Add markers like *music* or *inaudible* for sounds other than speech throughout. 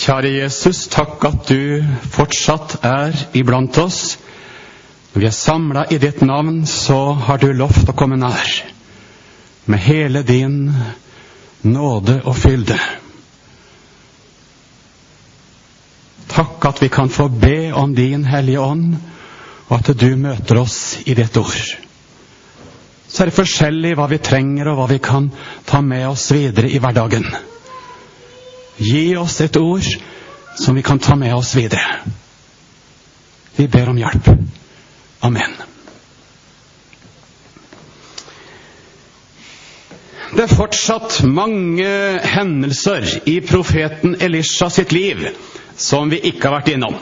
Kjære Jesus, takk at du fortsatt er iblant oss. Når vi er samla i ditt navn, så har du lovt å komme nær. Med hele din nåde og fylde. Takk at vi kan få be om din Hellige Ånd, og at du møter oss i ditt ord. Så er det forskjellig hva vi trenger, og hva vi kan ta med oss videre i hverdagen. Gi oss et ord som vi kan ta med oss videre. Vi ber om hjelp. Amen. Det er fortsatt mange hendelser i profeten Elisha sitt liv som vi ikke har vært innom.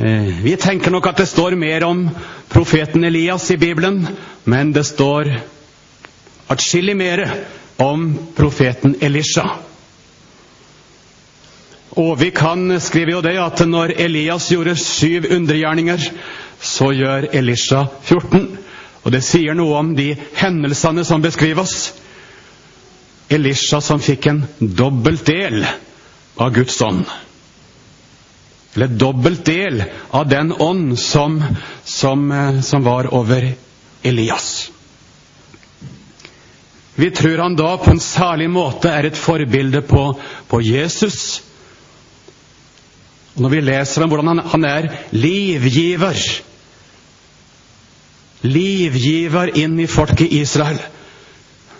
Eh, vi tenker nok at det står mer om profeten Elias i Bibelen, men det står atskillig mer om profeten Elisha. Og vi kan skrive jo det at når Elias gjorde syv undergjerninger, så gjør Elisha 14. Og det sier noe om de hendelsene som beskrives. Elisha som fikk en dobbelt del av Guds ånd. Eller dobbelt del av den ånd som, som, eh, som var over Elias. Vi tror han da på en særlig måte er et forbilde på, på Jesus og Når vi leser om hvordan han, han er livgiver Livgiver inn i folket Israel,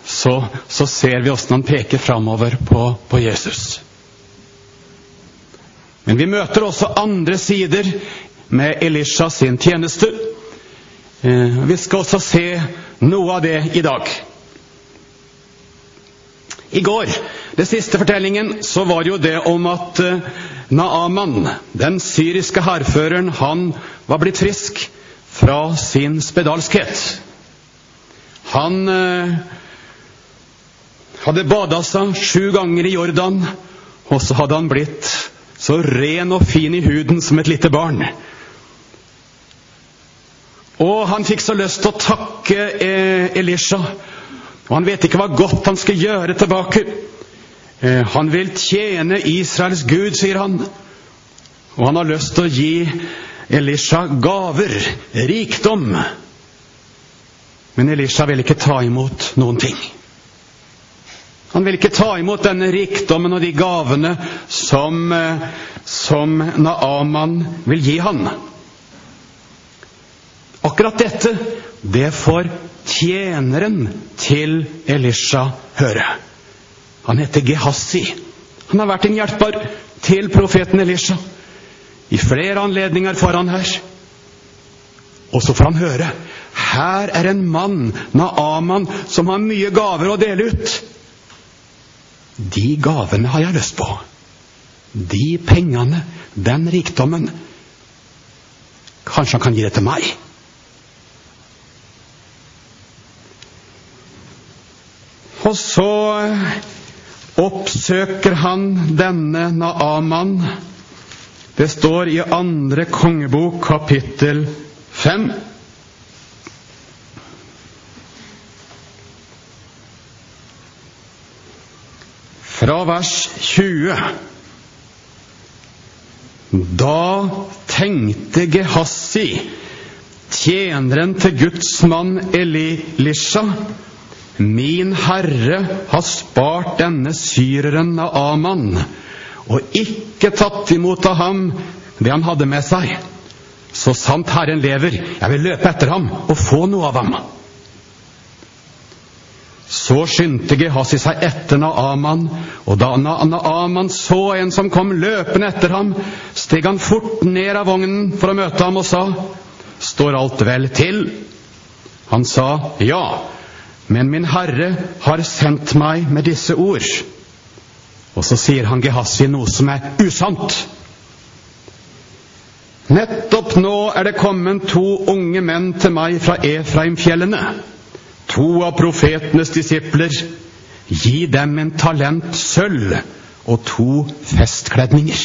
så, så ser vi åssen han peker framover på, på Jesus. Men vi møter også andre sider med Elisha sin tjeneste. Eh, vi skal også se noe av det i dag. I går, det siste fortellingen, så var jo det om at eh, Naaman, den syriske hærføreren, han var blitt frisk fra sin spedalskhet. Han eh, hadde bada seg sju ganger i Jordan, og så hadde han blitt så ren og fin i huden som et lite barn. Og han fikk så lyst til å takke eh, Elisha og han vet ikke hva godt han skal gjøre tilbake. Eh, han vil tjene Israels Gud, sier han. Og han har lyst til å gi Elisha gaver, rikdom. Men Elisha vil ikke ta imot noen ting. Han vil ikke ta imot denne rikdommen og de gavene som, eh, som Naaman vil gi han. Akkurat dette, det får tjeneren til Elisha høre. Han heter Gehassi. Han har vært en hjelper til profeten Elisha. I flere anledninger får han her. Og så får han høre her er en mann, Naaman, som har mye gaver å dele ut. De gavene har jeg lyst på. De pengene, den rikdommen. Kanskje han kan gi det til meg? Og så oppsøker han denne Naaman. Det står i andre kongebok, kapittel fem. Fra vers 20. Da tenkte Gehassi, tjeneren til Guds mann Elisha, Min Herre har spart denne syreren av Aman og ikke tatt imot av ham det han hadde med seg. Så sant Herren lever, jeg vil løpe etter ham og få noe av ham. Så skyndte Gehasi seg etter Naaman, og da Naaman så en som kom løpende etter ham, steg han fort ned av vognen for å møte ham og sa, Står alt vel til? Han sa, Ja, men min Herre har sendt meg med disse ord. Og så sier han Gehassi noe som er usant. Nettopp nå er det kommet to unge menn til meg fra Efraimfjellene, to av profetenes disipler. Gi dem en talent sølv og to festkledninger.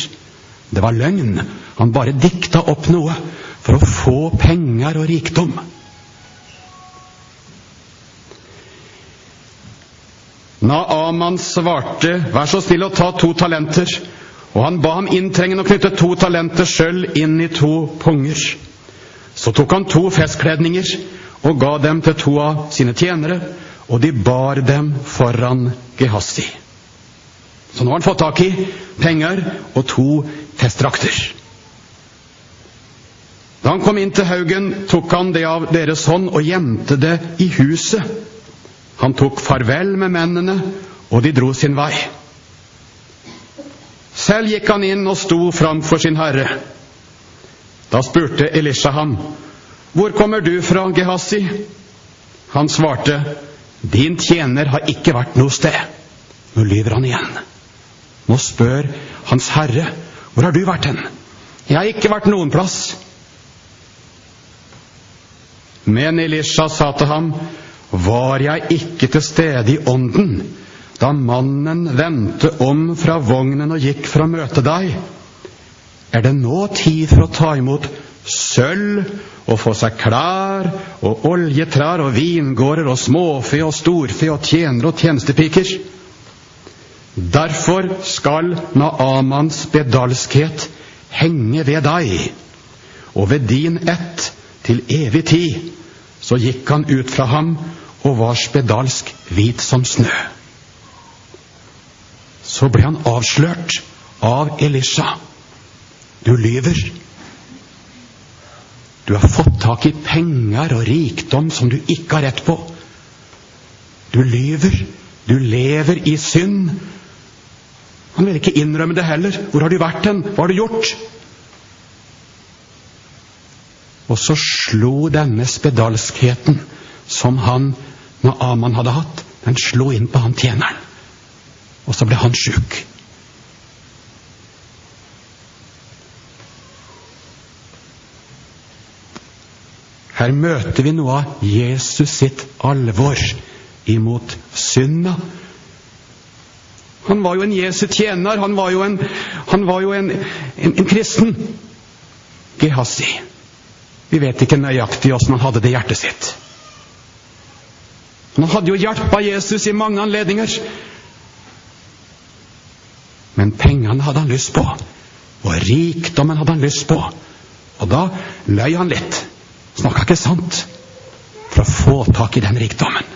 Det var løgn. Han bare dikta opp noe for å få penger og rikdom. Naaman svarte, vær så snill å ta to talenter. Og han ba ham inntrengende å knytte to talenter sølv inn i to punger. Så tok han to festkledninger og ga dem til to av sine tjenere, og de bar dem foran Gehazi. Så nå har han fått tak i penger og to festdrakter. Da han kom inn til haugen, tok han det av deres hånd og gjemte det i huset. Han tok farvel med mennene, og de dro sin vei. Selv gikk han inn og sto framfor sin herre. Da spurte Elisha ham, Hvor kommer du fra, Gehazi? Han svarte, Din tjener har ikke vært noe sted. Nå lyver han igjen. Nå spør Hans Herre, Hvor har du vært hen? Jeg har ikke vært noen plass. Men Elisha sa til ham, Var jeg ikke til stede i ånden da mannen vendte om fra vognen og gikk for å møte deg? Er det nå tid for å ta imot sølv og få seg klær og oljetrær og vingårder og småfe og storfe og tjenere og tjenestepiker? Derfor skal Naamans bedalskhet henge ved deg, og ved din ett til evig tid. Så gikk han ut fra ham og var spedalsk hvit som snø. Så ble han avslørt av Elisha. Du lyver. Du har fått tak i penger og rikdom som du ikke har rett på. Du lyver. Du lever i synd. Han vil ikke innrømme det heller. Hvor har du vært hen? Hva har du gjort? Og så slo denne spedalskheten som han, når Aman hadde hatt, den slo inn på han tjeneren. Og så ble han sjuk. Her møter vi noe av Jesus sitt alvor imot synda. Han var jo en Jesu tjener. Han var jo en, var jo en, en, en kristen. Gehazi. Vi vet ikke nøyaktig åssen han hadde det i hjertet sitt. Han hadde jo hjulpet Jesus i mange anledninger. Men pengene hadde han lyst på, og rikdommen hadde han lyst på. Og da løy han litt. Snakka ikke sant for å få tak i den rikdommen.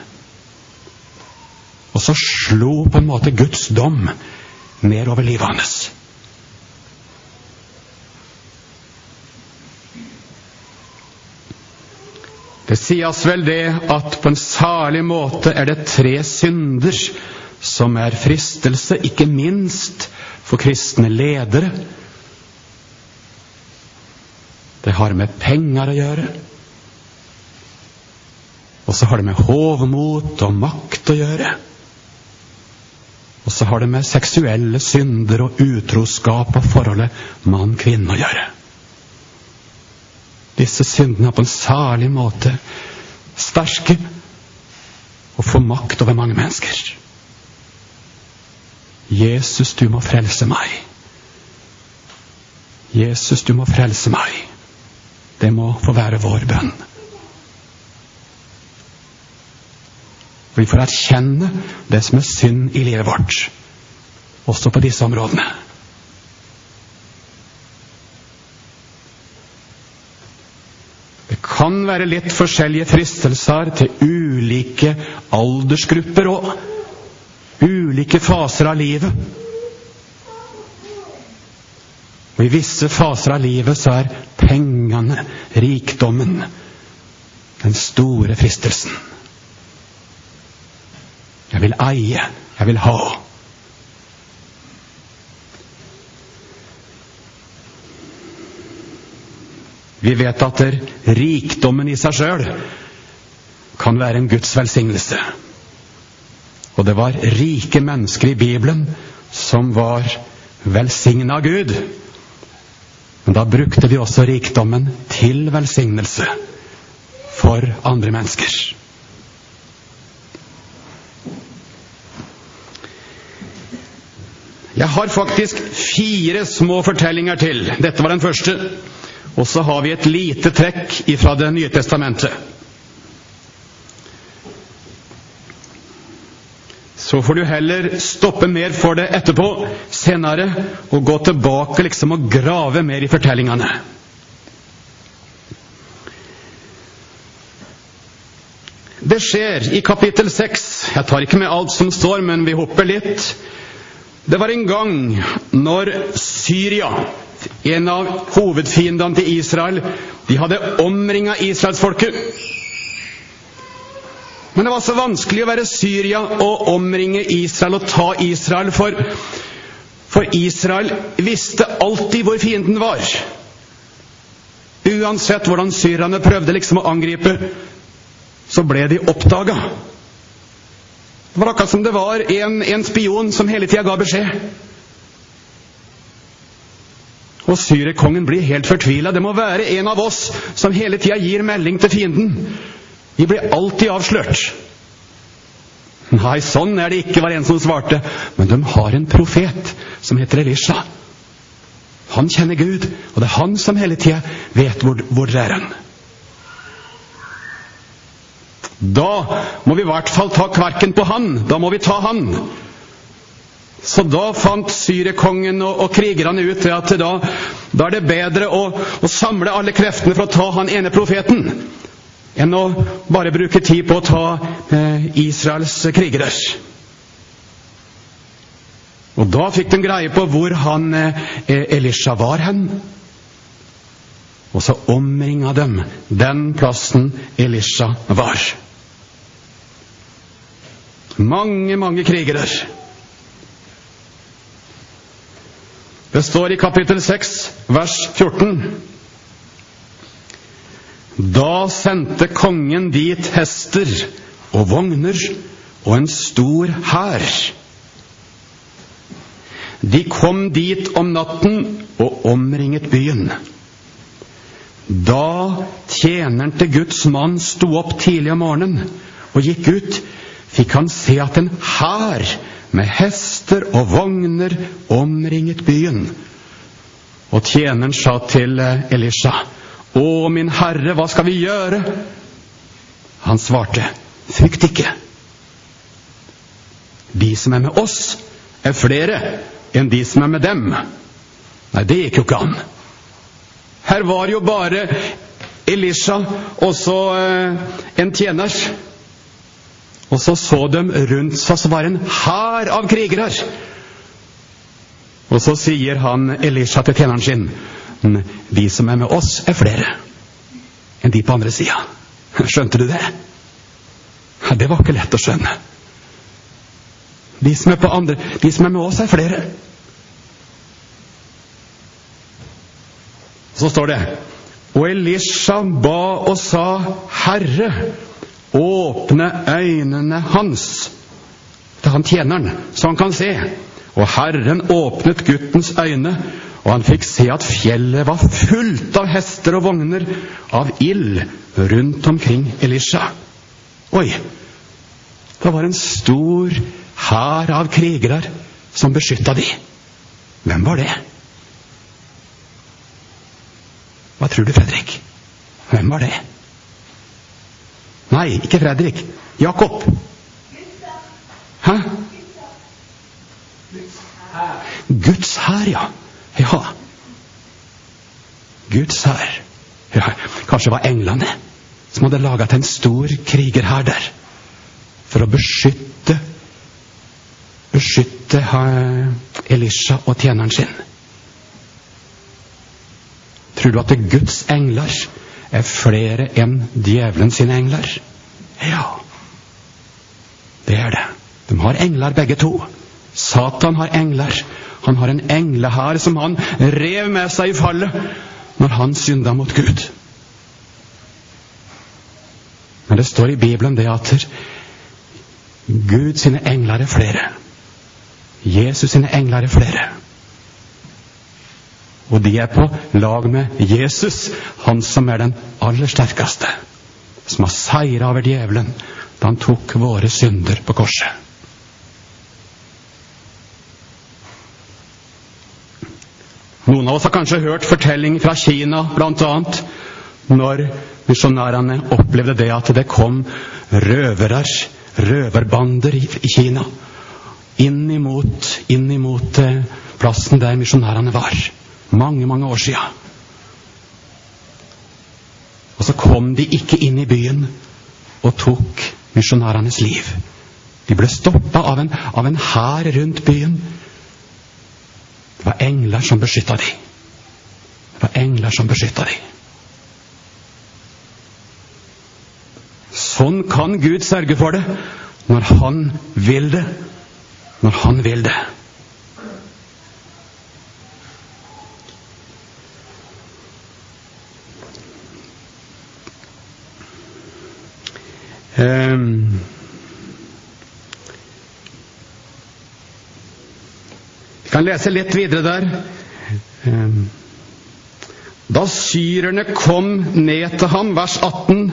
Og så slo på en måte Guds dom ned over livet hans. Det sies vel det at på en særlig måte er det tre synder som er fristelse, ikke minst for kristne ledere. Det har med penger å gjøre. Og så har det med hovmot og makt å gjøre. Og så har det med seksuelle synder og utroskap og forholdet mann-kvinne å gjøre. Disse syndene på en særlig måte sterke og får makt over mange mennesker. Jesus, du må frelse meg. Jesus, du må frelse meg. Det må få være vår bønn. Vi får erkjenne det som er synd i livet vårt, også på disse områdene. Kan være litt forskjellige fristelser til ulike aldersgrupper og ulike faser av livet. Og I visse faser av livet så er pengene, rikdommen, den store fristelsen. Jeg vil eie, jeg vil ha. Vi vet at rikdommen i seg sjøl kan være en Guds velsignelse. Og det var rike mennesker i Bibelen som var velsigna av Gud. Men da brukte de også rikdommen til velsignelse for andre mennesker. Jeg har faktisk fire små fortellinger til. Dette var den første. Og så har vi et lite trekk fra Det nye testamentet. så får du heller stoppe mer for det etterpå, senere, og gå tilbake liksom og grave mer i fortellingene. Det skjer i kapittel 6. Jeg tar ikke med alt som står, men vi hopper litt. Det var en gang når Syria, en av hovedfiendene til Israel, de hadde omringa israelsfolket. Men det var så vanskelig å være Syria og omringe Israel og ta Israel, for, for Israel visste alltid hvor fienden var. Uansett hvordan syrerne prøvde liksom å angripe, så ble de oppdaga. Det var akkurat som det var en, en spion som hele tida ga beskjed. Og syrekongen blir helt fortvila. Det må være en av oss som hele tida gir melding til fienden. Vi blir alltid avslørt. Nei, sånn er det ikke, var en som svarte. Men de har en profet som heter Elisha. Han kjenner Gud, og det er han som hele tida vet hvor, hvor det er Han. Da må vi i hvert fall ta kverken på han. Da må vi ta han. Så da fant syrekongen og, og krigerne ut at da, da er det bedre å, å, samle alle kreftene for å ta han ene profeten, enn å bare bruke tid på å ta eh, Israels krigere. Og da fikk de greie på hvor han eh, Elisha var hen. Og så omringa dem den plassen Elisha var. Mange, mange krigere. Det står i kapittel 6, vers 14. Da sendte kongen dit hester og vogner og en stor hær. De kom dit om natten og omringet byen. Da tjeneren til Guds mann sto opp tidlig om morgenen og gikk ut, fikk han se at en hær med hester og vogner omringet byen. Og tjeneren sa til eh, Elisha, Å, min herre, hva skal vi gjøre? Han svarte, Frykt ikke. De som er med oss, er flere enn de som er med dem. Nei, det gikk jo ikke an. Her var jo bare Elisha og så eh, en tjener. Og så så de rundt seg, så var en hær av krigere. Og så sier han Elisha til tjeneren sin De som er med oss, er flere enn de på andre sida. *laughs* Skjønte du det? Det var ikke lett å skjønne. De som er, andre, de som er med oss, er flere. Så står det Og Elisha ba og sa, Herre, åpne øynene hans til han tjeneren, så han kan se. Og Herren åpnet guttens øyne, og han fikk se at fjellet var fullt av hester og vogner, av ild rundt omkring Elisha. Oi! Det var en stor hær av krigere som beskytta de. Hvem var det? Hva tror du, Fredrik? Hvem var det? Nei, ikke Fredrik. Jakob. Hæ? Guds hær, ja. Ja. Guds hær. Ja, kanskje det var englene som hadde laga til en stor krigerhær der. For å beskytte beskytte Elisha og tjeneren sin. Tror du at det er Guds engler er flere enn djevelen sine engler? Ja, det er det. De har engler begge to. Satan har engler. Han har en englehær som han rev med seg i fallet når han synda mot Gud. Men det står i Bibelen det at Gud sine engler er flere. Jesus sine engler er flere. Og de er på lag med Jesus, han som er den aller sterkeste. Som har seira over djevelen da han tok våre synder på korset. Noen av oss har kanskje hørt fortelling fra Kina, bl.a. Når misjonærene opplevde det at det kom røvere, røverbander i Kina, inn imot, inn imot eh, plassen der misjonærene var. Mange, mange år sia. Og så kom de ikke inn i byen og tok misjonærenes liv. De ble stoppa av en, av en hær rundt byen. Det var engler som beskytta dem. Det var engler som beskytta dem. Sånn kan Gud sørge for det når Han vil det. Når Han vil det. Um, vi kan lese litt videre der. Um, da syrerne kom ned til ham, vers 18,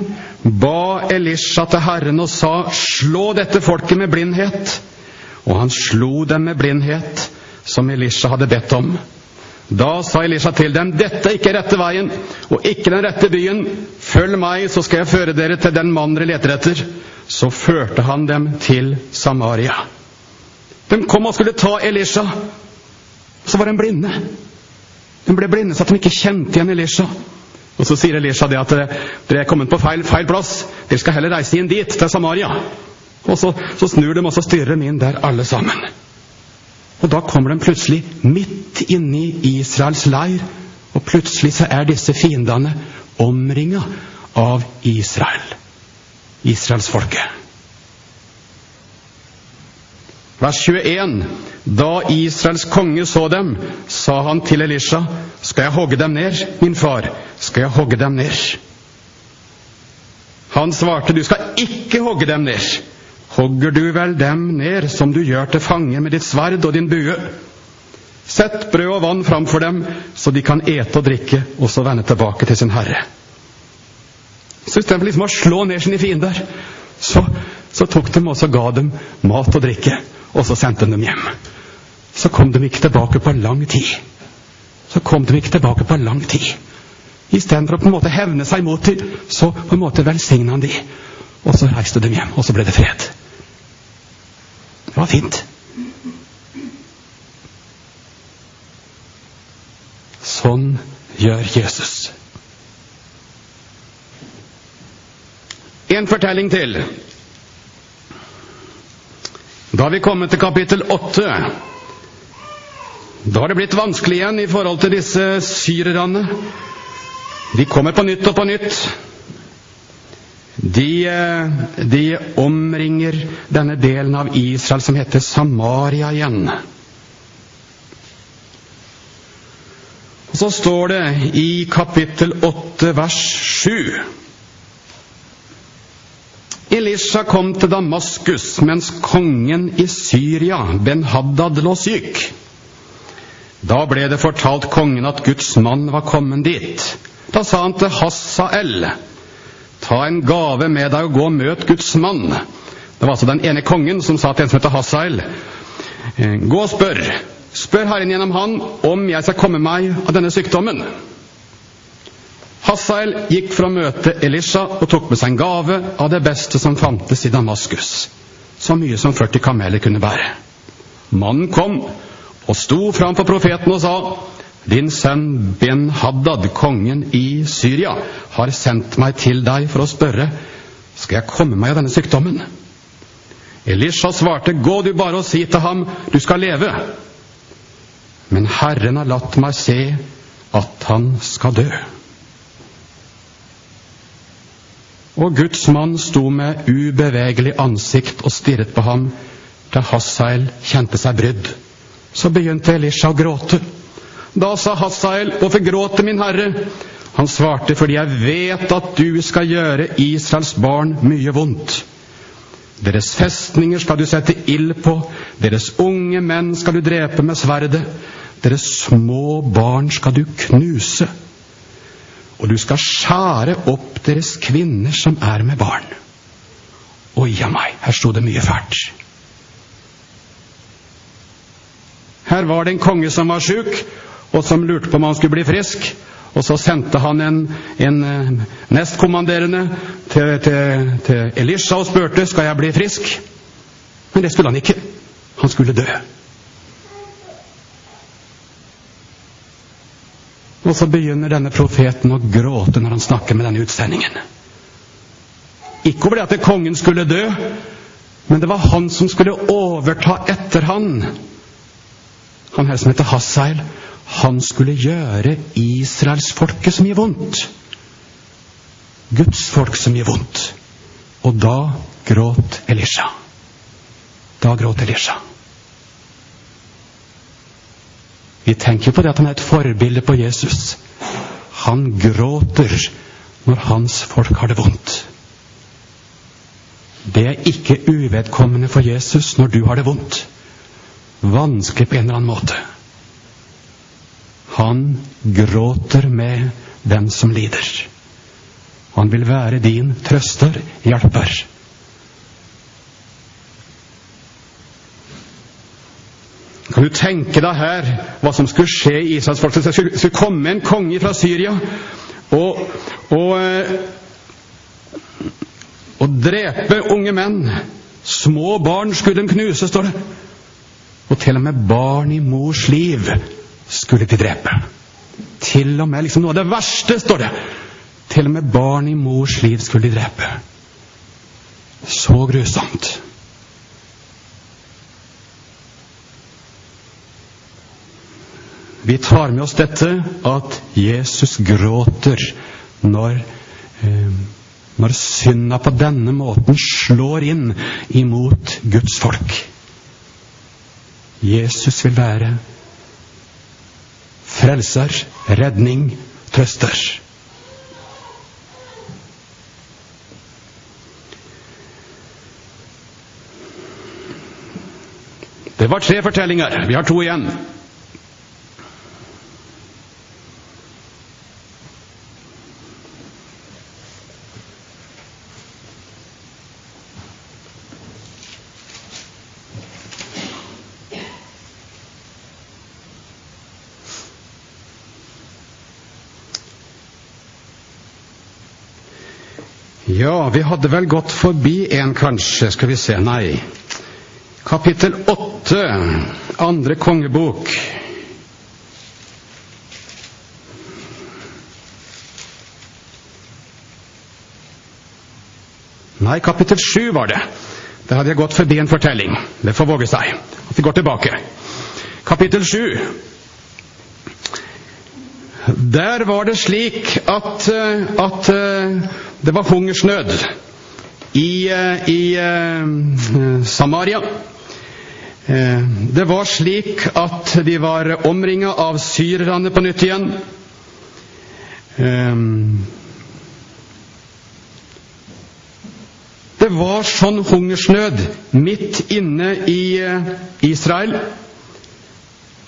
ba Elisha til Herren og sa, slå dette folket med blindhet. Og han slo dem med blindhet, som Elisha hadde bedt om. Da sa Elisha til dem, dette er ikke rette veien, og ikke den rette byen. Følg meg, så skal jeg føre dere til den mannen dere leter etter. Så førte han dem til Samaria. De kom og skulle ta Elisha. Så var de blinde. De ble blinde så de ikke kjente igjen Elisha. Og Så sier Elisha det at dere er kommet på feil, feil plass. Dere skal heller reise inn dit, til Samaria. Og så, så snur de og styrer de inn der, alle sammen. Og Da kommer de plutselig midt inne i Israels leir, og plutselig så er disse fiendene omringa av Israel. Israelsfolket. Vers 21. Da Israels konge så dem, sa han til Elisha, skal jeg hogge dem ned, min far, skal jeg hogge dem ned? Han svarte, du skal ikke hogge dem ned. Hogger du vel dem ned som du gjør til fange med ditt sverd og din bue? Sett brød og vann framfor dem, så de kan ete og drikke, og så vende tilbake til sin herre. Så istedenfor liksom å slå ned sine fiender, så, så tok de og så ga dem mat og drikke, og så sendte de dem hjem. Så kom de ikke tilbake på lang tid. Så kom de ikke tilbake på lang tid. Istedenfor å på en måte hevne seg mot dem, så på en måte velsigna han dem. Og så reiste de hjem, og så ble det fred. Det var fint. Sånn gjør Jesus. En fortelling til. Da har vi kommet til kapittel åtte. Da har det blitt vanskelig igjen i forhold til disse syrerne. De kommer på nytt og på nytt. De, de, omringer denne delen av Israel som heter Samaria igjen. Og Så står det i kapittel 8 vers 7 Elisha kom til Damaskus mens kongen i Syria, Ben-Haddad, lå syk. Da ble det fortalt kongen at Guds mann var kommet dit. Da sa han til Hassael, ta en gave med deg og gå og møt Guds mann. Det var altså den ene kongen som sa til en som heter Hasael, gå og spør. Spør Herren gjennom han om jeg skal komme meg av denne sykdommen. Hasael gikk for å møte Elisha og tok med seg en gave av det beste som fantes i Damaskus. Så mye som 40 kameler kunne bære. Mannen kom og sto framfor profeten og sa, Din sønn Ben-Haddad, kongen i Syria, har sendt meg til deg for å spørre, skal jeg komme meg av denne sykdommen? Elisha svarte, Gå du bare og si til ham, du skal leve. Men Herren har latt meg se at han skal dø. Og Guds mann sto med ubevegelig ansikt og stirret på ham Da Hassael kjente seg brydd. Så begynte Elisha å gråte. Da sa Hassael, hvorfor gråter min herre? Han svarte, fordi jeg vet at du skal gjøre Israels barn mye vondt. Deres festninger skal du sette ild på, deres unge menn skal du drepe med sverdet, deres små barn skal du knuse og du skal skjære opp deres kvinner som er med barn. Oi a meg, her sto det mye fælt. Her var det en konge som var sjuk, og som lurte på om han skulle bli frisk. Og så sendte han en, en eh, nestkommanderende til, til, til Elisha og spurte skal jeg bli frisk. Men det skulle han ikke. Han skulle dø. Og så begynner denne profeten å gråte når han snakker med denne utsendingen. Ikke over det at kongen skulle dø, men det var han som skulle overta etter han. Han her som heter Hassael, han skulle gjøre israelsfolket så mye vondt. Guds folk så mye vondt. Og da gråt Elisha. Da gråt Elisha. Vi tenker på det at han er et forbilde på Jesus. Han gråter når hans folk har det vondt. Det er ikke uvedkommende for Jesus når du har det vondt. Vanskelig på en eller annen måte. Han gråter med dem som lider. Han vil være din trøster, hjelper. Kan du tenke deg her hva som skulle skje i Israels folk? Det skulle, komme en konge fra Syria og, og, eh, og drepe unge menn. Små barn skulle de knuse, står det. Og til og med barn i mors liv skulle de drepe. Til og med liksom noe av det verste, står det. Til og med barn i mors liv skulle de drepe. Så grusomt. Vi tar med oss dette at Jesus gråter når, eh, når synda på denne måten slår inn imot Guds folk. Jesus vil være frelser, redning, trøster. Det var tre fortellinger. Vi har to igjen. Ja, vi hadde vel gått forbi en, kanskje. Skal vi se Nei. Kapittel åtte, andre kongebok. Nei, kapittel sju var det. Der hadde jeg gått forbi en fortelling. Det får våge seg. At vi går tilbake. Kapittel sju. Der var det slik at, at det var hungersnød i, i Samaria. Det var slik at de var omringa av syrerne på nytt igjen. Det var sånn hungersnød midt inne i Israel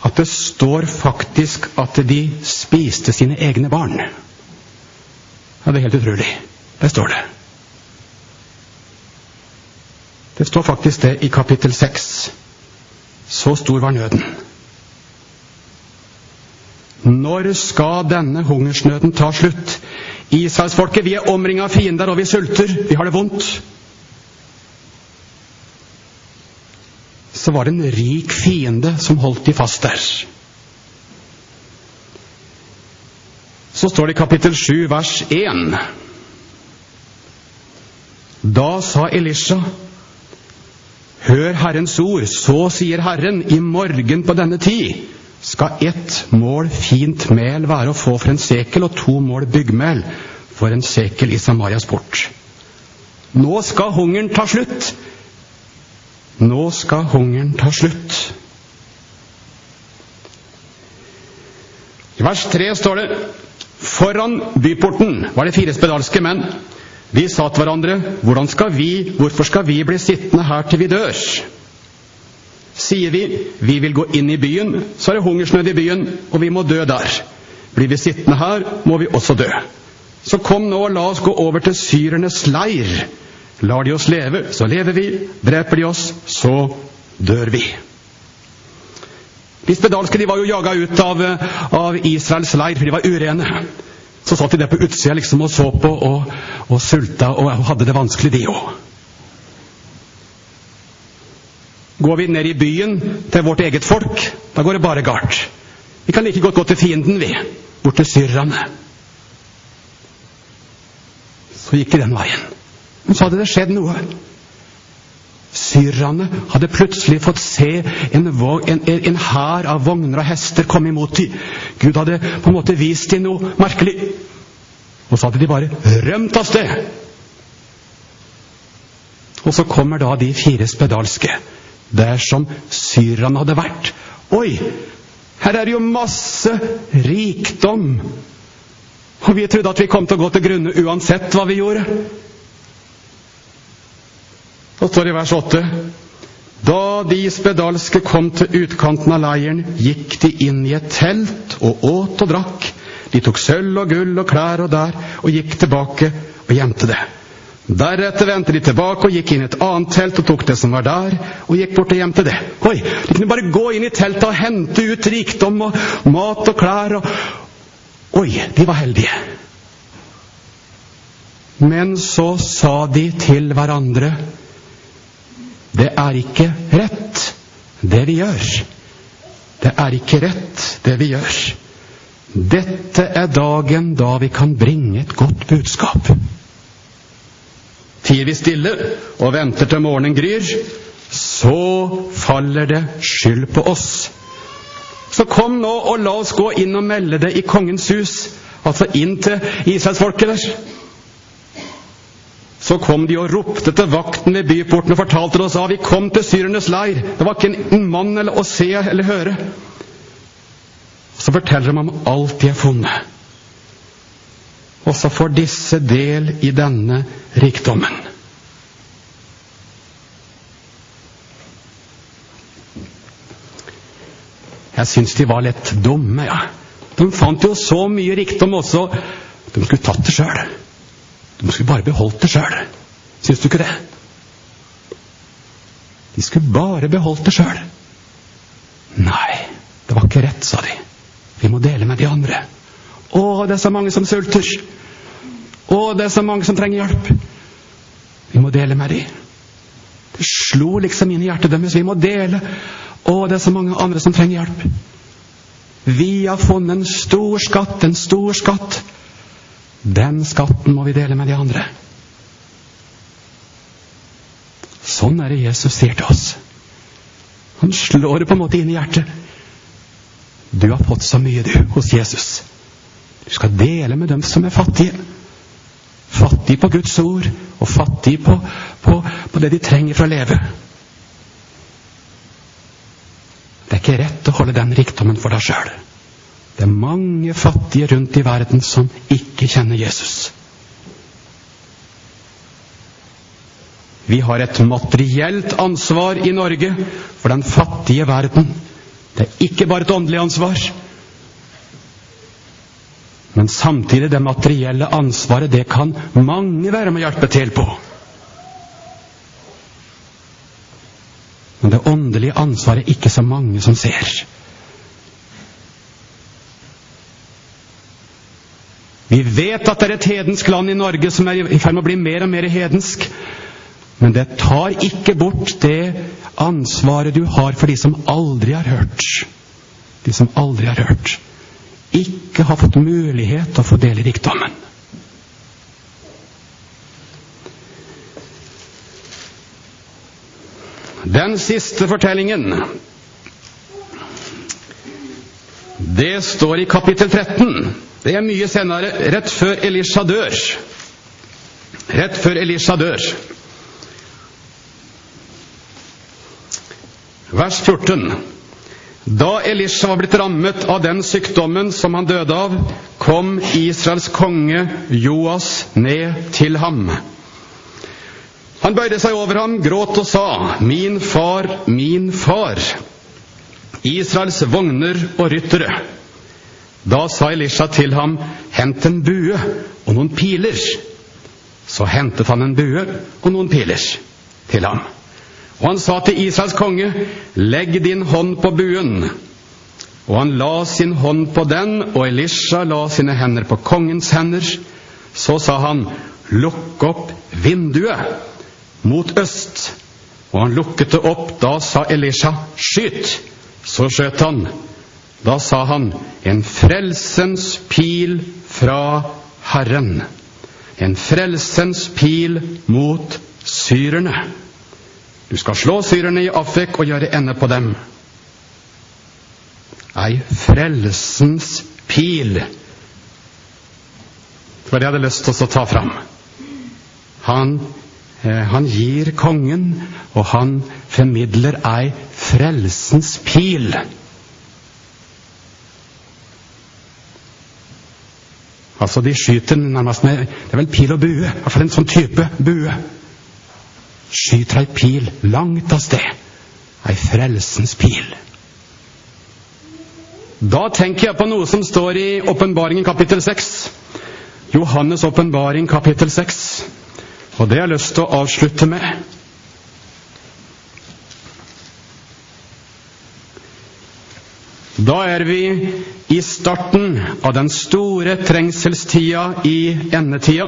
at det står faktisk at de spiste sine egne barn. Ja, Det er helt utrolig. Det står det. Det står faktisk det i kapittel 6. Så stor var nøden. Når skal denne hungersnøden ta slutt? Israelsfolket, vi er omringa av fiender, og vi sulter. Vi har det vondt. så var det en rik fiende som holdt de fast der. Så står det i kapittel 7, vers 1. Da sa Elisha, Hør Herrens ord, så sier Herren, i morgen på denne tid skal ett mål fint mel være å få for en sekel, og to mål byggmel for en sekel i Samarias port. Nå skal hungeren ta slutt. Nå skal hungeren ta slutt. I vers 3 står det Foran byporten var det fire spedalske menn. De sa til hverandre, Hvordan skal vi, hvorfor skal vi bli sittende her til vi dør? Sier vi, vi vil gå inn i byen, så er det hungersnød i byen, og vi må dø der. Blir vi sittende her, må vi også dø. Så kom nå og la oss gå over til syrernes leir. Lar de oss leve, så lever vi. Dreper de oss, så dør vi. De spedalske de var jo jaga ut av, av Israels leir, for de var urene. Så satt de der på utsida liksom og så på og, og sulta og hadde det vanskelig, de òg. Går vi ned i byen til vårt eget folk, da går det bare galt. Vi kan like godt gå til fienden, vi. Bort til syrerne. Så gikk de den veien. Men så hadde det skjedd noe. Syrerne hadde plutselig fått se en, en, en hær av vogner og hester komme imot dem. Gud hadde på en måte vist dem noe merkelig. Og så hadde de bare rømt av sted. Og så kommer da de fire spedalske, der som syrerne hadde vært. Oi, her er det jo masse rikdom! Og vi trodde at vi kom til å gå til grunne uansett hva vi gjorde. Så står det i vers 8. Da de spedalske kom til utkanten av leiren, gikk de inn i et telt og åt og drakk. De tok sølv og gull og klær og der, og gikk tilbake og gjemte det. Deretter vendte de tilbake og gikk inn i et annet telt og tok det som var der, og gikk bort og gjemte det. Oi, De kunne bare gå inn i teltet og hente ut rikdom og mat og klær og Oi, de var heldige. Men så sa de til hverandre Det er ikke rett, det vi gjør. Det er ikke rett, det vi gjør. Dette er dagen da vi kan bringe et godt budskap. Tier vi stille og venter til morgenen gryr, så faller det skyld på oss. Så kom nå og la oss gå inn og melde det i kongens hus, altså inn til Israelsfolket der. Så kom de og ropte til vakten ved byporten og fortalte det og sa vi kom til syrernes leir. Det var ikke en mann eller å se eller høre. Så forteller de om alt de har funnet. Og så får disse del i denne rikdommen. Jeg syns de var litt dumme, ja. De fant jo så mye rikdom også. De skulle tatt det sjøl. De skulle bare beholdt det sjøl. Syns du ikke det? De skulle bare beholdt det sjøl. Nei, det var ikke rett, sa de. Vi må dele med de andre. Å, det er så mange som sulter. Å, det er så mange som trenger hjelp. Vi må dele med de. Det slo liksom inn i hjertet deres. Vi må dele. Å, det er så mange andre som trenger hjelp. Vi har funnet en stor skatt, en stor skatt. Den skatten må vi dele med de andre. Sånn er det Jesus sier til oss. Han slår det på en måte inn i hjertet. Du har fått så mye, du, hos Jesus. Du skal dele med dem som er fattige. Fattige på Guds ord, og fattige på, på, på det de trenger for å leve. Det er ikke rett å holde den rikdommen for deg sjøl. Det er mange fattige rundt i verden som ikke kjenner Jesus. Vi har et materielt ansvar i Norge for den fattige verden. Det er ikke bare et åndelig ansvar. Men samtidig, det materielle ansvaret, det kan mange være med å hjelpe til på. Men det åndelige ansvaret er ikke så mange som ser. Vi vet at det er et hedensk land i Norge som er i ferd med å bli mer og mer hedensk. Men det tar ikke bort det ansvaret du har for de som aldri har hørt. De som aldri har hørt. Ikke har fått mulighet til å få del i rikdommen. Den siste fortellingen Det står i kapittel 13. Det er mye senere, rett før Elisha dør. Rett før Elisha dør. Vers 14. Da Elisha var blitt rammet av den sykdommen som han døde av, kom Israels konge Joas ned til ham. Han bøyde seg over ham, gråt og sa, Min far, min far, Israels vogner og ryttere. Da sa Elisha til ham, Hent en bue og noen piler. Så hentet han en bue og noen piler til ham. Og han sa til Israels konge, Legg din hånd på buen. Og han la sin hånd på den, og Elisha la sine hender på kongens hender. Så sa han, Lukk opp vinduet mot øst. Og han lukket det opp. Da sa Elisha, 'Skyt!' Så skjøt han. Da sa han, 'En frelsens pil fra Herren'. En frelsens pil mot syrerne. Du skal slå syrerne i Afek og gjøre ende på dem. Ei frelsens pil. Det var det jeg hadde lyst til å ta fram. Han, eh, han gir kongen, og han formidler ei frelsens pil. Altså, de skyter nærmest med Det er vel pil og bue. I hvert fall en sånn type bue. Skyter ei pil langt av sted. Ei frelsens pil. Da tenker jeg på noe som står i Åpenbaringen kapittel 6. Johannes' åpenbaring kapittel 6. Og det har jeg lyst til å avslutte med. Da er vi i starten av den store trengselstida i endetida.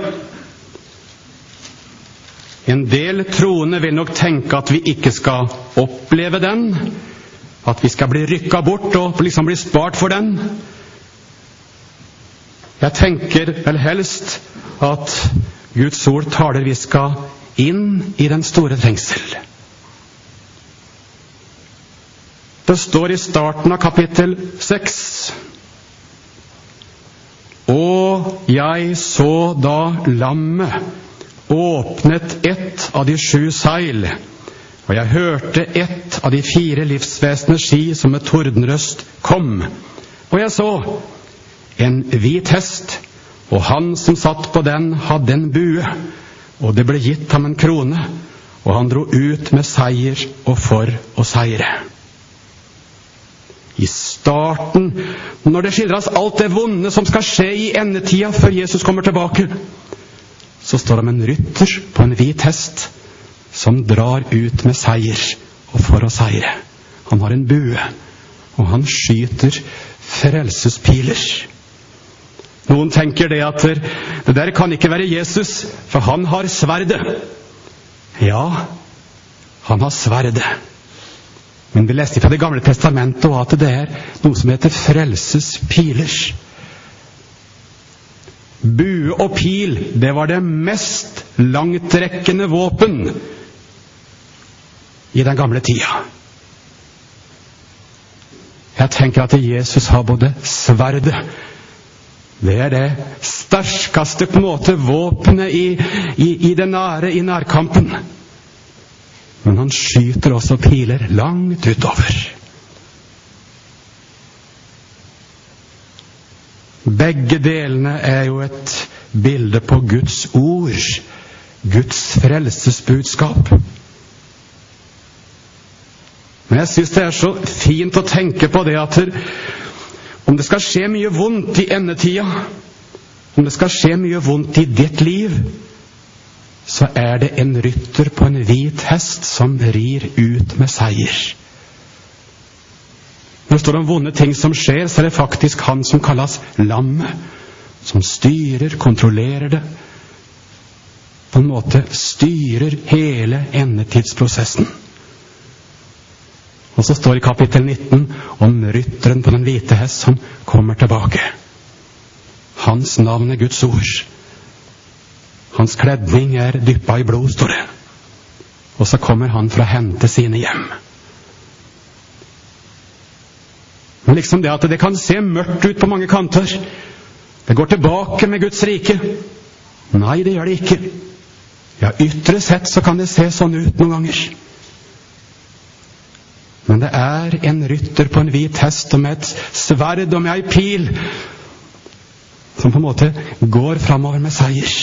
En del troende vil nok tenke at vi ikke skal oppleve den, at vi skal bli rykka bort og liksom bli spart for den. Jeg tenker vel helst at Guds ord taler vi skal inn i den store trengsel. Det står i starten av kapittel 6 Og jeg så da lammet åpnet ett av de sju seil, og jeg hørte ett av de fire livsvesener si som med tordenrøst kom. Og jeg så en hvit hest, og han som satt på den, hadde en bue, og det ble gitt ham en krone, og han dro ut med seier og for å seire starten, når det skildres alt det vonde som skal skje i endetida før Jesus kommer tilbake, så står det om en rytter på en hvit hest som drar ut med seier og for å seire. Han har en bue, og han skyter frelsespiler. Noen tenker det at det der kan ikke være Jesus, for han har sverdet. Ja, han har sverdet. Men vi leste fra Det gamle testamentet og at det er noe som heter frelsespilers. Bue og pil, det var det mest langtrekkende våpen i den gamle tida. Jeg tenker at Jesus har både sverdet Det er det sterkeste våpenet i, i, i det nære, i nærkampen. Men han skyter også piler langt utover. Begge delene er jo et bilde på Guds ord, Guds frelsesbudskap. Men jeg syns det er så fint å tenke på det at om det skal skje mye vondt i endetida, om det skal skje mye vondt i ditt liv, så er det en rytter på en hvit hest som rir ut med seier. Når det står om vonde ting som skjer, så er det faktisk han som kalles lammet, som styrer, kontrollerer det. På en måte styrer hele endetidsprosessen. Og så står det i kapittel 19 om rytteren på den hvite hest som kommer tilbake. Hans navn er Guds ord. Hans kledning er dyppa i blod, står det. Og så kommer han for å hente sine hjem. Men liksom det at det kan se mørkt ut på mange kanter. Det går tilbake med Guds rike. Nei, det gjør det ikke. Ja, ytre sett så kan det se sånn ut noen ganger. Men det er en rytter på en hvit hest og med et sverd og med ei pil som på en måte går framover med seier.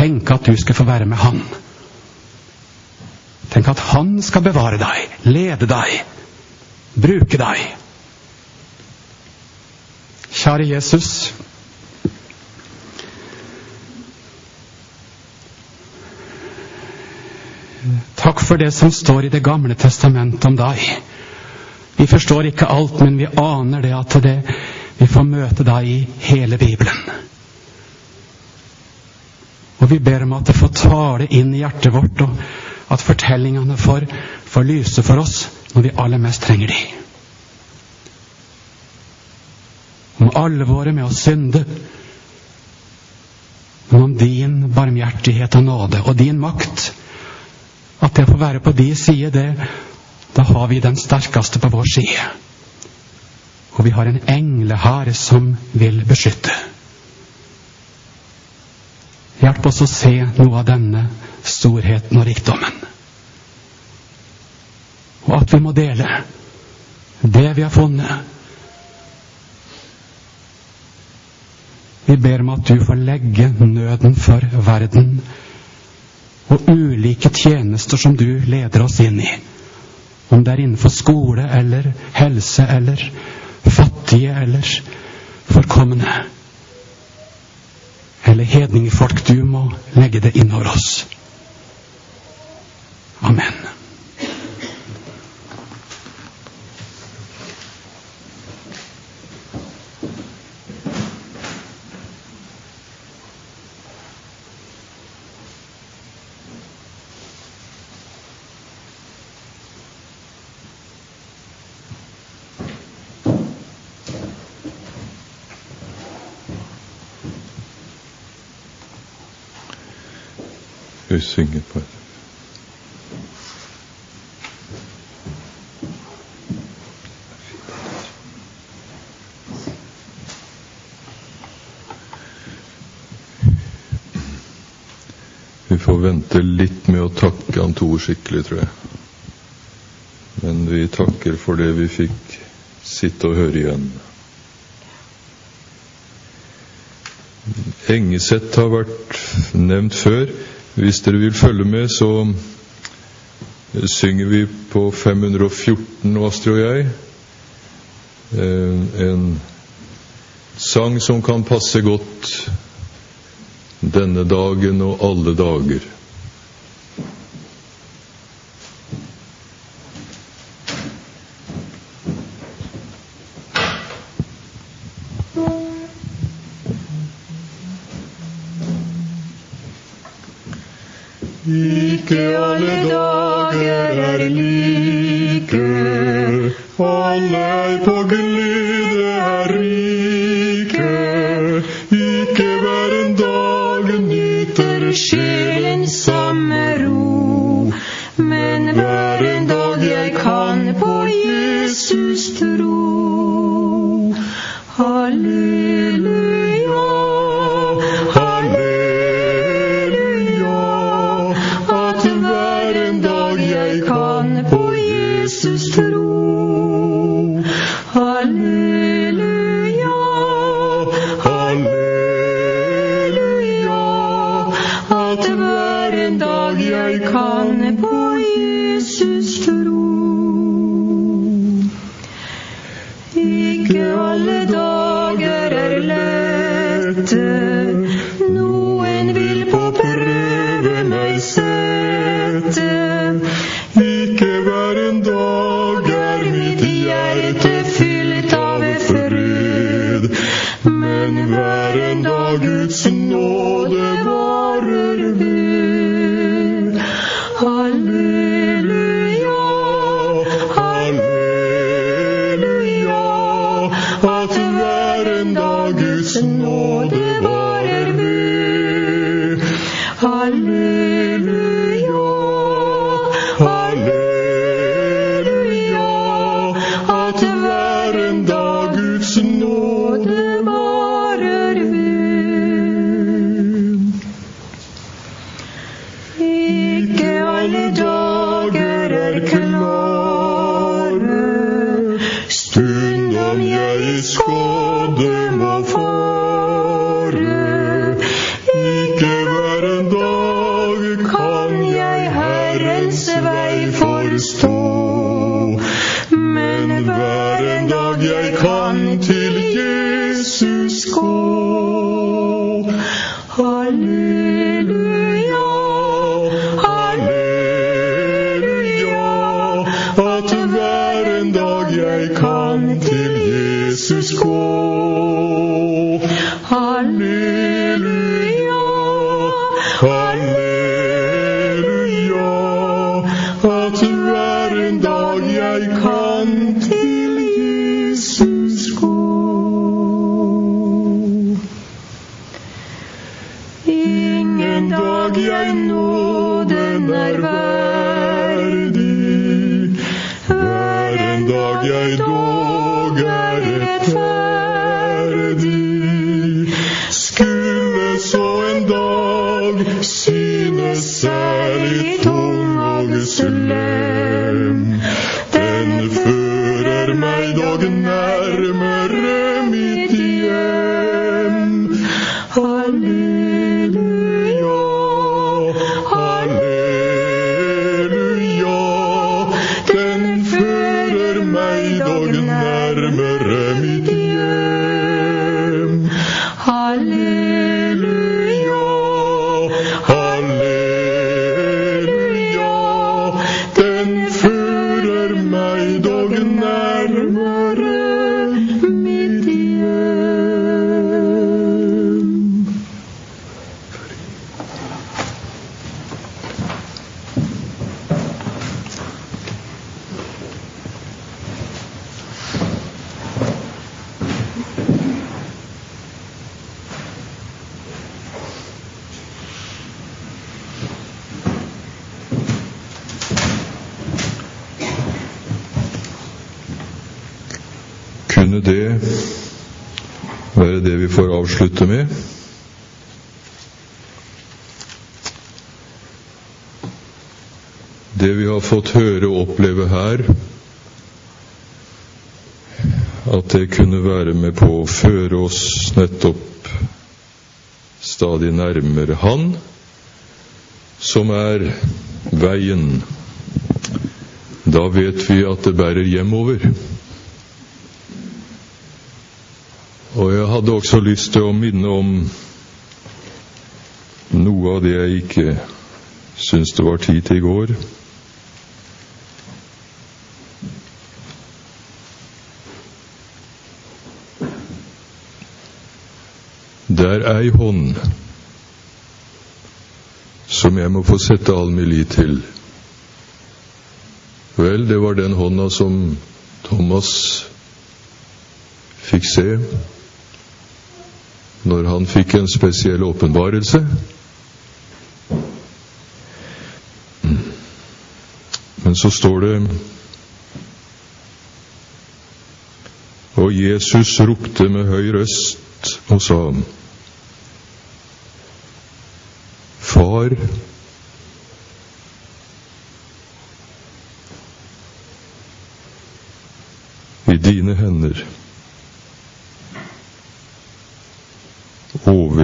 Tenk at du skal få være med Han. Tenk at Han skal bevare deg, lede deg, bruke deg. Kjære Jesus. Takk for det som står i Det gamle testamentet om deg. Vi forstår ikke alt, men vi aner det at det, vi får møte deg i hele Bibelen. Og vi ber om at det får tale inn i hjertet vårt, og at fortellingene får, får lyse for oss når vi aller mest trenger de. Om alvoret med å synde, men om din barmhjertighet og nåde og din makt. At det får være på de side, det, da har vi den sterkeste på vår side. Og vi har en englehær som vil beskytte. Hjelp oss å se noe av denne storheten og rikdommen. Og at vi må dele det vi har funnet. Vi ber om at du får legge nøden for verden og ulike tjenester som du leder oss inn i. Om det er innenfor skole eller helse eller fattige eller forkomne eller hedningefolk. Du må legge det innover oss. Amen. Vi synger på det. Vi får vente litt med å takke han Tor skikkelig, tror jeg. Men vi takker for det vi fikk sitte og høre igjen. Engeseth har vært nevnt før. Hvis dere vil følge med, så synger vi på 514, Astrid og jeg, eh, en sang som kan passe godt denne dagen og alle dager. Er like, alle på glede er rike. Avslutte med? Det vi har fått høre og oppleve her, at det kunne være med på å føre oss nettopp stadig nærmere Han, som er veien. Da vet vi at det bærer hjemover. Og jeg hadde også lyst til å minne om noe av det jeg ikke syns det var tid til i går. Det er ei hånd som jeg må få sette all min lit til. Vel, det var den hånda som Thomas fikk se når han fikk en spesiell åpenbarelse. Men så står det Og Jesus ropte med høy røst og sa Far, i dine hender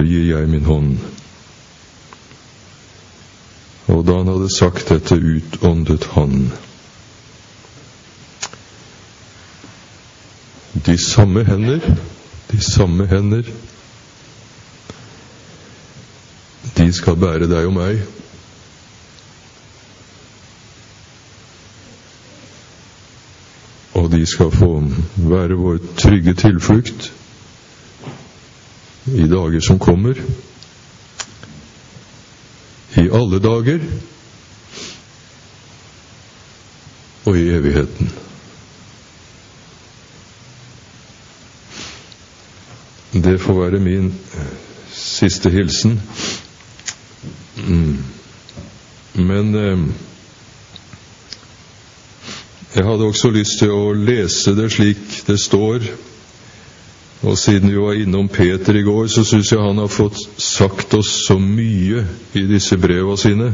overgir jeg min hånd. Og da han hadde sagt dette, utåndet han. De samme hender, de samme hender, de skal bære deg og meg. Og de skal få være vår trygge tilflukt i dager som kommer. I alle dager og i evigheten. Det får være min siste hilsen. Mm. Men eh, jeg hadde også lyst til å lese det slik det står. Og siden vi var innom Peter i går, så syns jeg han har fått sagt oss så mye i disse breva sine.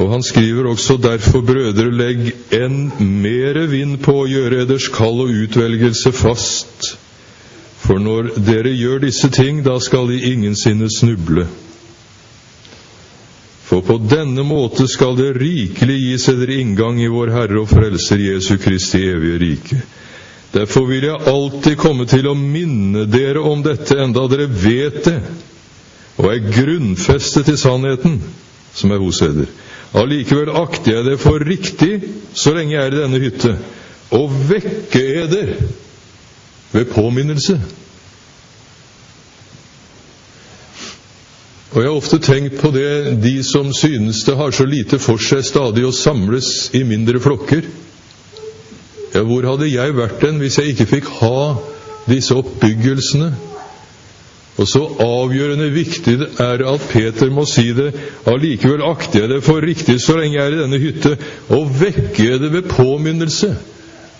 Og han skriver også derfor, brødre, legg enn mere vind på å gjøre eders kall og utvelgelse fast. For når dere gjør disse ting, da skal de ingensinne snuble. For på denne måte skal det rikelig gis eder inngang i vår Herre og Frelser Jesu Kristi evige rike. Derfor vil jeg alltid komme til å minne dere om dette, enda dere vet det, og er grunnfestet i sannheten som er hos eder. Allikevel akter jeg det for riktig, så lenge jeg er i denne hytte, å vekke eder ved påminnelse. Og jeg har ofte tenkt på det, de som synes det har så lite for seg stadig å samles i mindre flokker. Ja, hvor hadde jeg vært den hvis jeg ikke fikk ha disse oppbyggelsene? Og så avgjørende viktig er det at Peter må si det, allikevel akter jeg det for riktig så lenge jeg er i denne hytte, og vekke det ved påminnelse.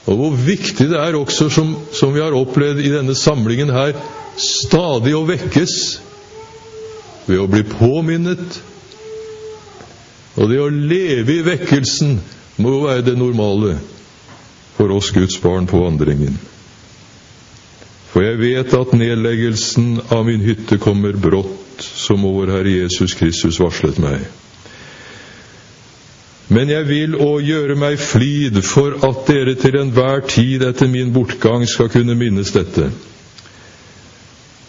Og hvor viktig det er også, som, som vi har opplevd i denne samlingen her, stadig å vekkes ved å bli påminnet. Og det å leve i vekkelsen må jo være det normale for oss Guds barn på vandringen. For jeg vet at nedleggelsen av min hytte kommer brått, som vår Herre Jesus Kristus varslet meg. Men jeg vil òg gjøre meg flid for at dere til enhver tid etter min bortgang skal kunne minnes dette.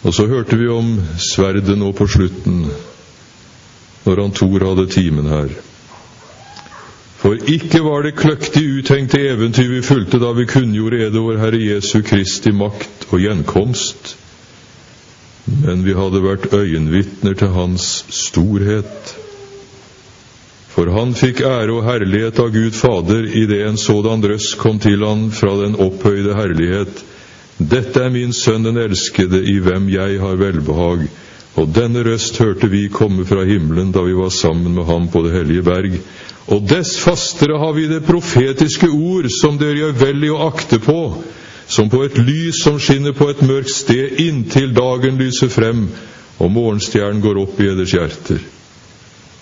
Og så hørte vi om sverdet nå på slutten, når han Tor hadde timen her. For ikke var det kløktig uthengte eventyr vi fulgte da vi kunngjorde ede vår Herre Jesu Kristi makt og gjenkomst, men vi hadde vært øyenvitner til Hans storhet. For han fikk ære og herlighet av Gud Fader idet en sådan røst kom til han fra den opphøyde herlighet. Dette er min sønn den elskede, i hvem jeg har velbehag. Og denne røst hørte vi komme fra himmelen da vi var sammen med ham på det hellige berg. Og dess fastere har vi det profetiske ord, som dere gjør vel i å akte på, som på et lys som skinner på et mørkt sted, inntil dagen lyser frem og morgenstjernen går opp i eders hjerter.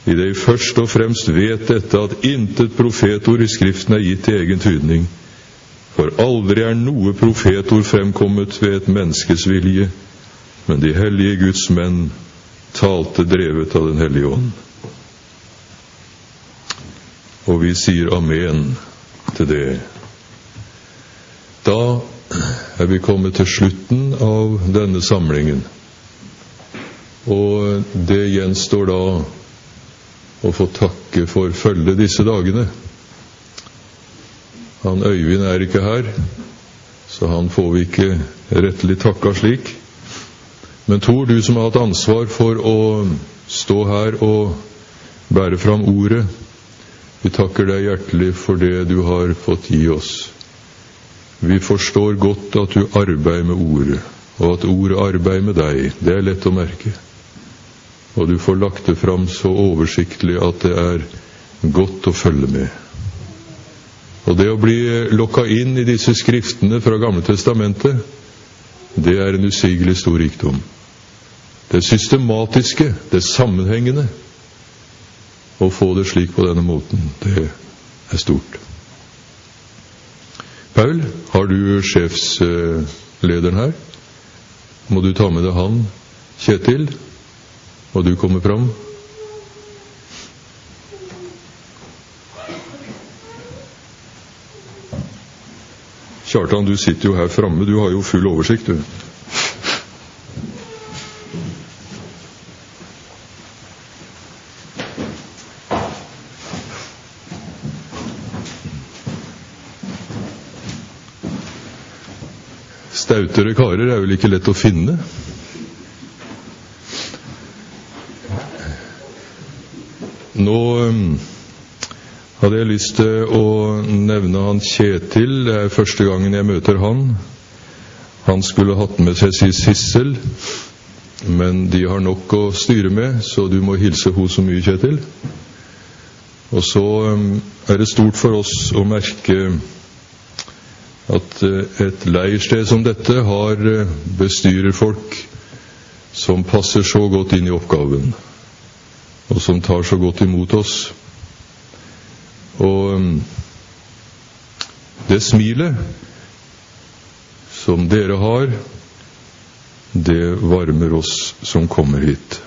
I det først og fremst vet dette at intet profetord i Skriften er gitt til egen tydning, for aldri er noe profetord fremkommet ved et menneskes vilje, men de hellige Guds menn talte drevet av Den hellige ånd. Og vi sier amen til det. Da er vi kommet til slutten av denne samlingen. Og det gjenstår da å få takke for følget disse dagene. Han Øyvind er ikke her, så han får vi ikke rettelig takka slik. Men Tor, du som har hatt ansvar for å stå her og bære fram ordet, vi takker deg hjertelig for det du har fått gi oss. Vi forstår godt at du arbeider med ordet, og at ordet arbeider med deg. Det er lett å merke. Og du får lagt det fram så oversiktlig at det er godt å følge med. Og det å bli lokka inn i disse skriftene fra Gamle testamentet, det er en usigelig stor rikdom. Det systematiske, det sammenhengende, å få det slik på denne måten, det er stort. Paul, har du sjefslederen her? Må du ta med deg han? Kjetil, og du kommer fram? Kjartan, du sitter jo her framme, du har jo full oversikt, du. Karer er vel ikke lett å finne? Nå um, hadde jeg lyst til å nevne han Kjetil. Det er første gangen jeg møter han. Han skulle hatt med seg sin Sissel, men de har nok å styre med, så du må hilse henne så mye, Kjetil. Og så um, er det stort for oss å merke at eh, et leirsted som dette har eh, bestyrerfolk som passer så godt inn i oppgaven, og som tar så godt imot oss. Og mm, det smilet som dere har, det varmer oss som kommer hit.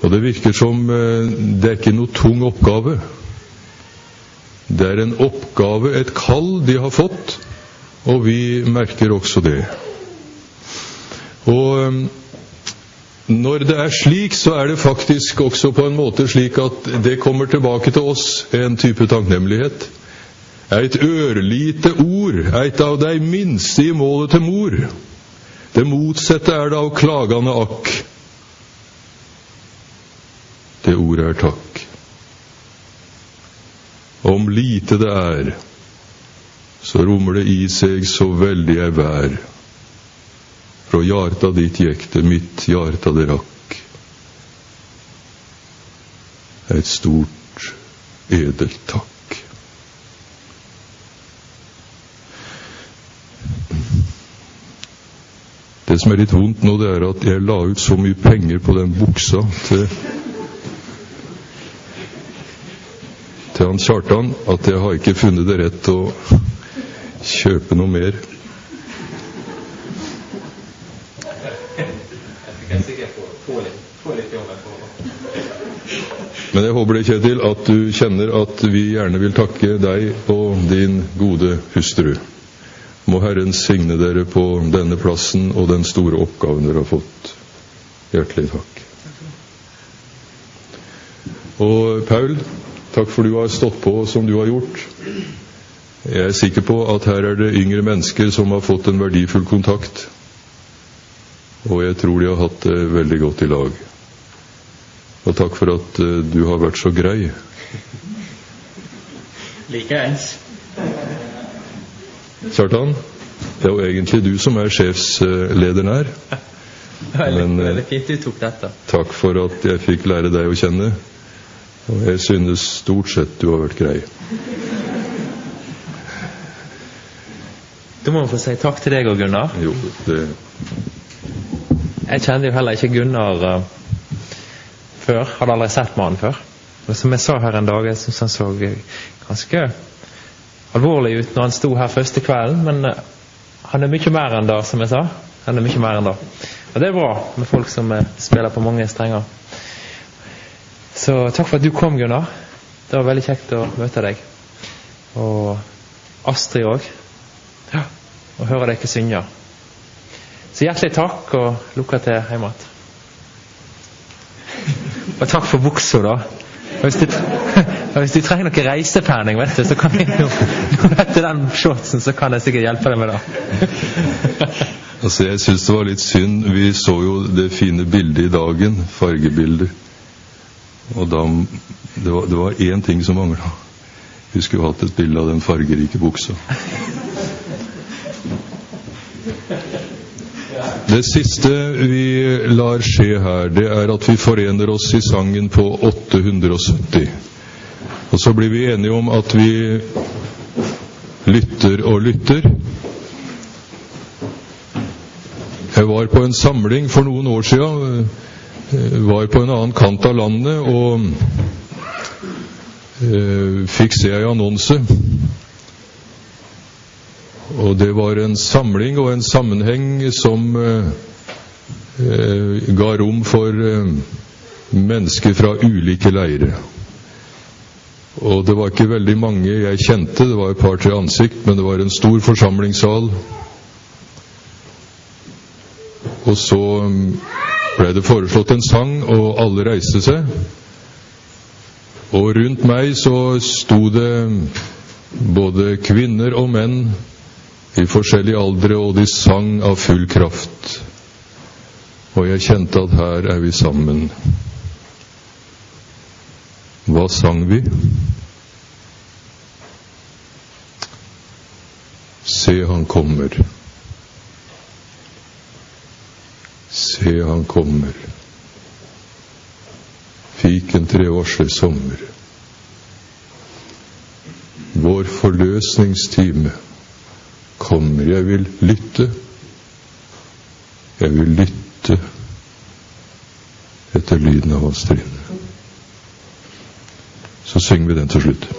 Og det virker som eh, det er ikke noe tung oppgave. Det er en oppgave, et kall, de har fått, og vi merker også det. Og um, når det er slik, så er det faktisk også på en måte slik at det kommer tilbake til oss, en type takknemlighet. Et ørlite ord, eit av de minste i målet til mor. Det motsatte er det av klagende akk. Det ordet er takk. Om lite det er, så rommer det i seg så veldig ei vær. Fra hjarta ditt gikk mitt hjarta det rakk. Et stort, edelt takk. Det som er litt vondt nå, det er at jeg la ut så mye penger på den buksa til han Kjartan at jeg har ikke funnet det rett å kjøpe noe mer. Men jeg håper det, Kjetil, at du kjenner at vi gjerne vil takke deg og din gode hustru. Må Herren signe dere på denne plassen og den store oppgaven dere har fått. Hjertelig takk. Og Paul, takk for du har stått på som du har gjort. Jeg er sikker på at her er det yngre mennesker som har fått en verdifull kontakt. Og jeg tror de har hatt det veldig godt i lag. Og takk for at eh, du har vært så grei. Likeens. Kjartan, det er jo egentlig du som er sjefslederen her. *laughs* Det eh, veldig fint du tok dette. Takk for at jeg fikk lære deg å kjenne. Og jeg synes stort sett du har vært grei. Da må vi få si takk til deg og Gunnar. Jo, det Jeg kjenner jo heller ikke Gunnar uh, før. Hadde aldri sett mannen før. Og som jeg sa her en dag, jeg syns han så ganske alvorlig ut når han sto her første kvelden, men uh, han er mye mer enn det, som jeg sa. Han er mye mer enn det. Og det er bra med folk som uh, spiller på mange strenger. Så takk for at du kom, Gunnar. Det var veldig kjekt å møte deg. Og Astrid òg. Ja. Og høre dere synge. Så hjertelig takk, og lykke til hjemme igjen. Og takk for buksa, da. Og hvis, du, *laughs* trenger noe reisepenning, vet du, så kan jeg jo *laughs* etter den shortsen så kan jeg sikkert hjelpe deg med det. *laughs* Altså, jeg syns det var litt synd. Vi så jo det fine bildet i dagen, fargebilder. Og da Det var, det én ting som mangla. Vi skulle hatt et bilde av den fargerike buksa. Det siste vi lar skje her, det er at vi forener oss i sangen på 870. Og så blir vi enige om at vi lytter og lytter. Jeg var på en samling for noen år siden. Eh, Var på en annen kant av landet og eh, fikk se ei annonse. Og det var en samling og en sammenheng som eh, eh, ga rom for eh, mennesker fra ulike leirer. Og det var ikke veldig mange jeg kjente, det var et par-tre ansikt, men det var en stor forsamlingssal. Og så mm, ble det foreslått en sang, og alle reiste seg. Og rundt meg så sto det både kvinner og menn i forskjellige aldre, og de sang av full kraft. Og jeg kjente at her er vi sammen. Hva sang vi? Se, han kommer. Se, han kommer. Fikentre varsler sommer. Vår forløsningstime kommer. Jeg vil lytte. Jeg vil lytte etter lyden av hans trinn. Så synger vi den til slutt.